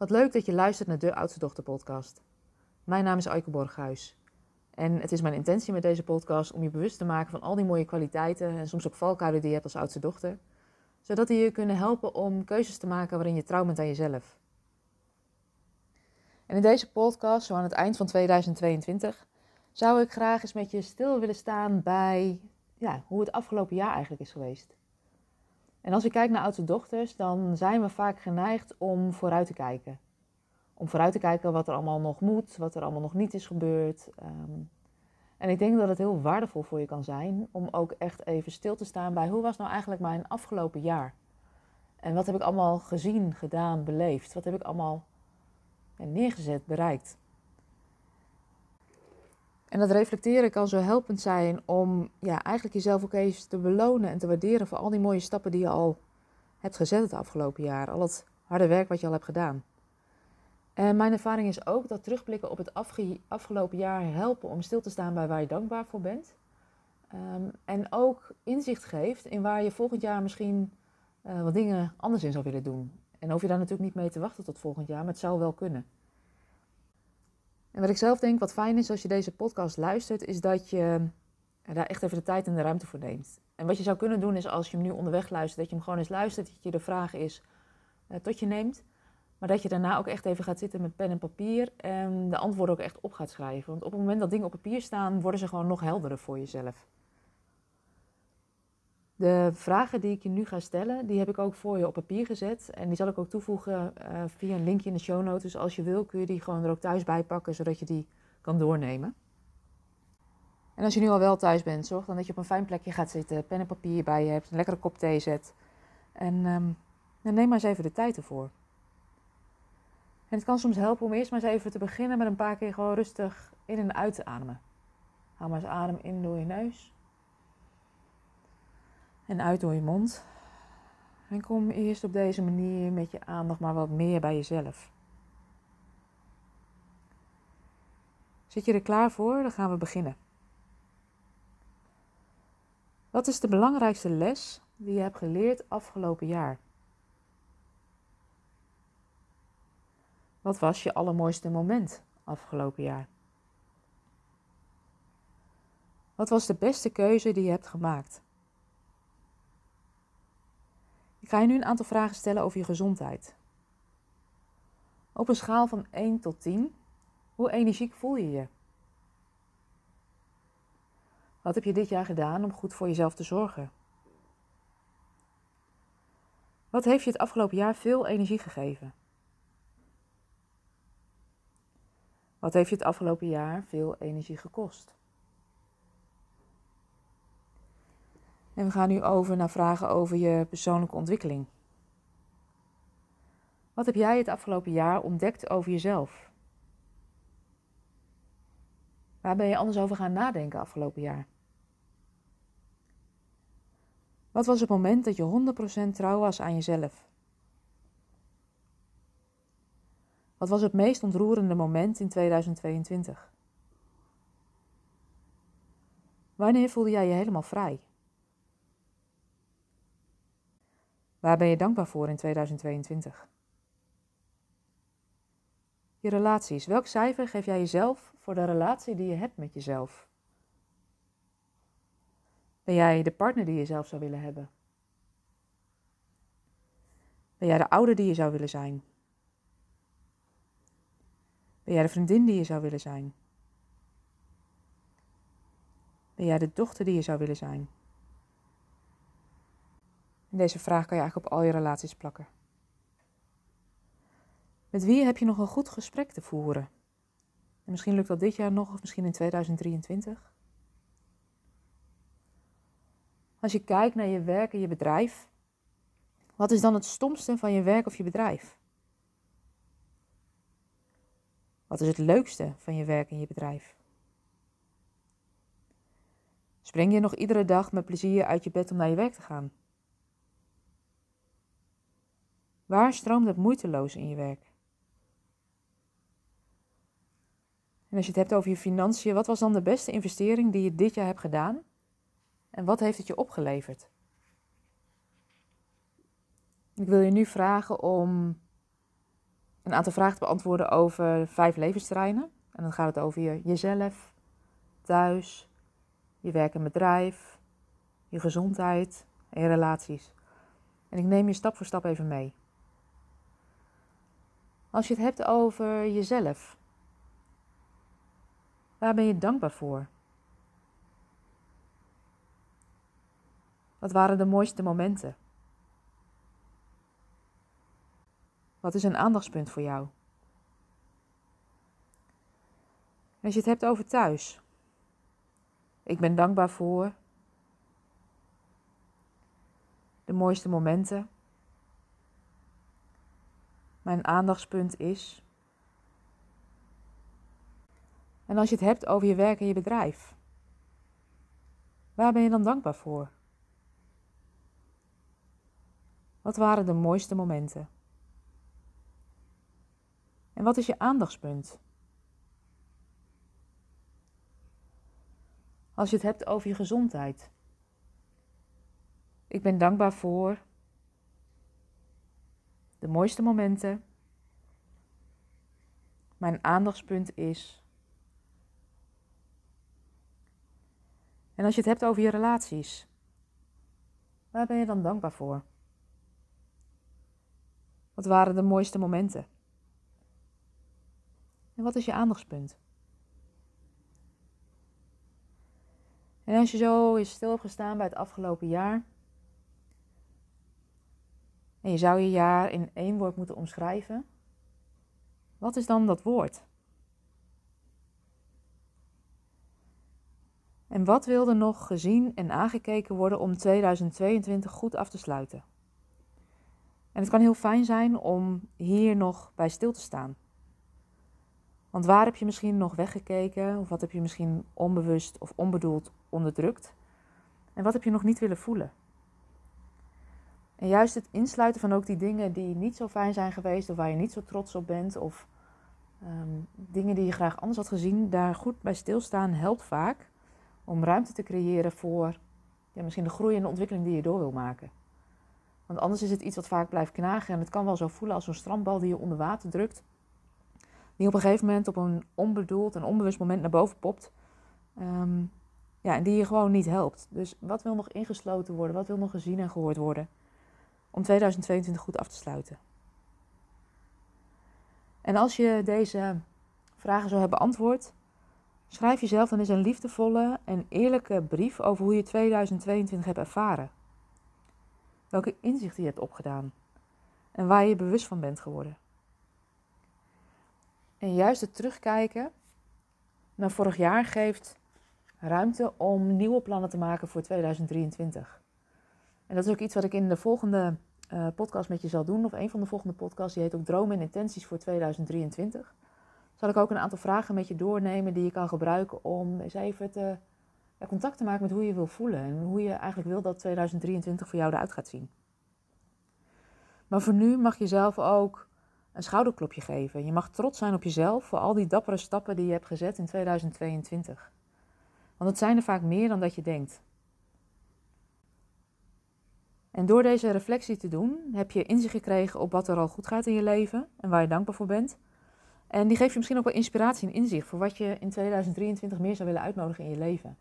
Wat leuk dat je luistert naar de Oudste Dochter podcast. Mijn naam is Aike Borghuis. En het is mijn intentie met deze podcast om je bewust te maken van al die mooie kwaliteiten en soms ook valkuilen die je hebt als oudste dochter. Zodat die je kunnen helpen om keuzes te maken waarin je trouw bent aan jezelf. En in deze podcast, zo aan het eind van 2022, zou ik graag eens met je stil willen staan bij ja, hoe het afgelopen jaar eigenlijk is geweest. En als ik kijk naar oudste dochters, dan zijn we vaak geneigd om vooruit te kijken. Om vooruit te kijken wat er allemaal nog moet, wat er allemaal nog niet is gebeurd. Ehm, en ik denk dat het heel waardevol voor je kan zijn om ook echt even stil te staan bij hoe was nou eigenlijk mijn afgelopen jaar? En wat heb ik allemaal gezien, gedaan, beleefd? Wat heb ik allemaal neergezet, bereikt? En dat reflecteren kan zo helpend zijn om ja, eigenlijk jezelf ook even te belonen en te waarderen voor al die mooie stappen die je al hebt gezet het afgelopen jaar. Al het harde werk wat je al hebt gedaan. En mijn ervaring is ook dat terugblikken op het afgelopen jaar helpen om stil te staan bij waar je dankbaar voor bent. Ehm, en ook inzicht geeft in waar je volgend jaar misschien uh, wat dingen anders in zou willen doen. En hoef je daar natuurlijk niet mee te wachten tot volgend jaar, maar het zou wel kunnen. En wat ik zelf denk wat fijn is als je deze podcast luistert, is dat je daar echt even de tijd en de ruimte voor neemt. En wat je zou kunnen doen is als je hem nu onderweg luistert, dat je hem gewoon eens luistert, dat je de vraag is uh, tot je neemt. Maar dat je daarna ook echt even gaat zitten met pen en papier en de antwoorden ook echt op gaat schrijven. Want op het moment dat dingen op papier staan, worden ze gewoon nog helderder voor jezelf. De vragen die ik je nu ga stellen, die heb ik ook voor je op papier gezet. En die zal ik ook toevoegen uh, via een linkje in de show notes. Dus als je wil, kun je die gewoon er ook thuis bij pakken, zodat je die kan doornemen. En als je nu al wel thuis bent, zorg dan dat je op een fijn plekje gaat zitten, pen en papier bij je hebt, een lekkere kop thee zet. En um, neem maar eens even de tijd ervoor. En het kan soms helpen om eerst maar eens even te beginnen met een paar keer gewoon rustig in en uit te ademen. Haal maar eens adem in door je neus. En uit door je mond. En kom eerst op deze manier met je aandacht maar wat meer bij jezelf. Zit je er klaar voor? Dan gaan we beginnen. Wat is de belangrijkste les die je hebt geleerd afgelopen jaar? Wat was je allermooiste moment afgelopen jaar? Wat was de beste keuze die je hebt gemaakt? Ik ga je nu een aantal vragen stellen over je gezondheid. Op een schaal van 1 tot 10, hoe energiek voel je je? Wat heb je dit jaar gedaan om goed voor jezelf te zorgen? Wat heeft je het afgelopen jaar veel energie gegeven? Wat heeft je het afgelopen jaar veel energie gekost? En we gaan nu over naar vragen over je persoonlijke ontwikkeling. Wat heb jij het afgelopen jaar ontdekt over jezelf? Waar ben je anders over gaan nadenken afgelopen jaar? Wat was het moment dat je 100% trouw was aan jezelf? Wat was het meest ontroerende moment in 2022? Wanneer voelde jij je helemaal vrij? Waar ben je dankbaar voor in 2022? Je relaties. Welk cijfer geef jij jezelf voor de relatie die je hebt met jezelf? Ben jij de partner die je zelf zou willen hebben? Ben jij de ouder die je zou willen zijn? Ben jij de vriendin die je zou willen zijn? Ben jij de dochter die je zou willen zijn? Deze vraag kan je eigenlijk op al je relaties plakken. Met wie heb je nog een goed gesprek te voeren? En misschien lukt dat dit jaar nog, of misschien in 2023. Als je kijkt naar je werk en je bedrijf, wat is dan het stomste van je werk of je bedrijf? Wat is het leukste van je werk en je bedrijf? Spring je nog iedere dag met plezier uit je bed om naar je werk te gaan? Waar stroomt het moeiteloos in je werk? En als je het hebt over je financiën, wat was dan de beste investering die je dit jaar hebt gedaan? En wat heeft het je opgeleverd? Ik wil je nu vragen om een aantal vragen te beantwoorden over vijf levensterreinen. En dan gaat het over je, jezelf, thuis, je werk en bedrijf, je gezondheid en je relaties. En ik neem je stap voor stap even mee. Als je het hebt over jezelf, waar ben je dankbaar voor? Wat waren de mooiste momenten? Wat is een aandachtspunt voor jou? Als je het hebt over thuis. Ik ben dankbaar voor de mooiste momenten. Mijn aandachtspunt is. En als je het hebt over je werk en je bedrijf. Waar ben je dan dankbaar voor? Wat waren de mooiste momenten? En wat is je aandachtspunt? Als je het hebt over je gezondheid. Ik ben dankbaar voor mooiste momenten. Mijn aandachtspunt is. En als je het hebt over je relaties, waar ben je dan dankbaar voor? Wat waren de mooiste momenten? En wat is je aandachtspunt? En als je zo is stil bij het afgelopen jaar. En je zou je jaar in één woord moeten omschrijven. Wat is dan dat woord? En wat wil er nog gezien en aangekeken worden om 2022 goed af te sluiten? En het kan heel fijn zijn om hier nog bij stil te staan. Want waar heb je misschien nog weggekeken? Of wat heb je misschien onbewust of onbedoeld onderdrukt? En wat heb je nog niet willen voelen? En juist het insluiten van ook die dingen die niet zo fijn zijn geweest, of waar je niet zo trots op bent, of ehm, dingen die je graag anders had gezien, daar goed bij stilstaan helpt vaak om ruimte te creëren voor ja, misschien de groei en de ontwikkeling die je door wil maken. Want anders is het iets wat vaak blijft knagen en het kan wel zo voelen als zo'n strandbal die je onder water drukt die op een gegeven moment op een onbedoeld en onbewust moment naar boven popt. Ehm, ja, en die je gewoon niet helpt. Dus wat wil nog ingesloten worden? Wat wil nog gezien en gehoord worden? Om 2022 goed af te sluiten. En als je deze vragen zo hebt beantwoord, schrijf jezelf dan eens een liefdevolle en eerlijke brief over hoe je 2022 hebt ervaren. Welke inzichten je hebt opgedaan en waar je bewust van bent geworden. En juist het terugkijken naar vorig jaar geeft ruimte om nieuwe plannen te maken voor 2023. En dat is ook iets wat ik in de volgende uh, podcast met je zal doen, of een van de volgende podcasts, die heet ook Dromen en Intenties voor 2023. Zal ik ook een aantal vragen met je doornemen die je kan gebruiken om eens even te, ja, contact te maken met hoe je wil voelen en hoe je eigenlijk wil dat 2023 voor jou eruit gaat zien. Maar voor nu mag je zelf ook een schouderklopje geven. Je mag trots zijn op jezelf voor al die dappere stappen die je hebt gezet in 2022. Want het zijn er vaak meer dan dat je denkt. En door deze reflectie te doen, heb je inzicht gekregen op wat er al goed gaat in je leven en waar je dankbaar voor bent. En die geeft je misschien ook wel inspiratie en inzicht voor wat je in 2023 meer zou willen uitnodigen in je leven.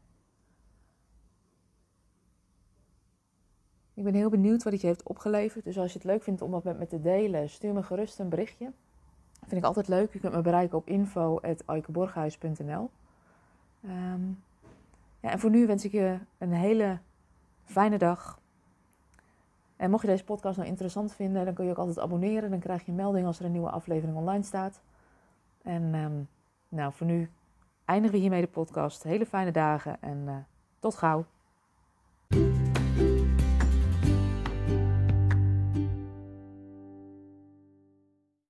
Ik ben heel benieuwd wat het je heeft opgeleverd. Dus als je het leuk vindt om dat met me te delen, stuur me gerust een berichtje. Dat vind ik altijd leuk. Je kunt me bereiken op info.aikeborghuis.nl um, ja, En voor nu wens ik je een hele fijne dag. En mocht je deze podcast nou interessant vinden, dan kun je ook altijd abonneren. Dan krijg je een melding als er een nieuwe aflevering online staat. En um, nou, voor nu eindigen we hiermee de podcast. Hele fijne dagen en uh, tot gauw.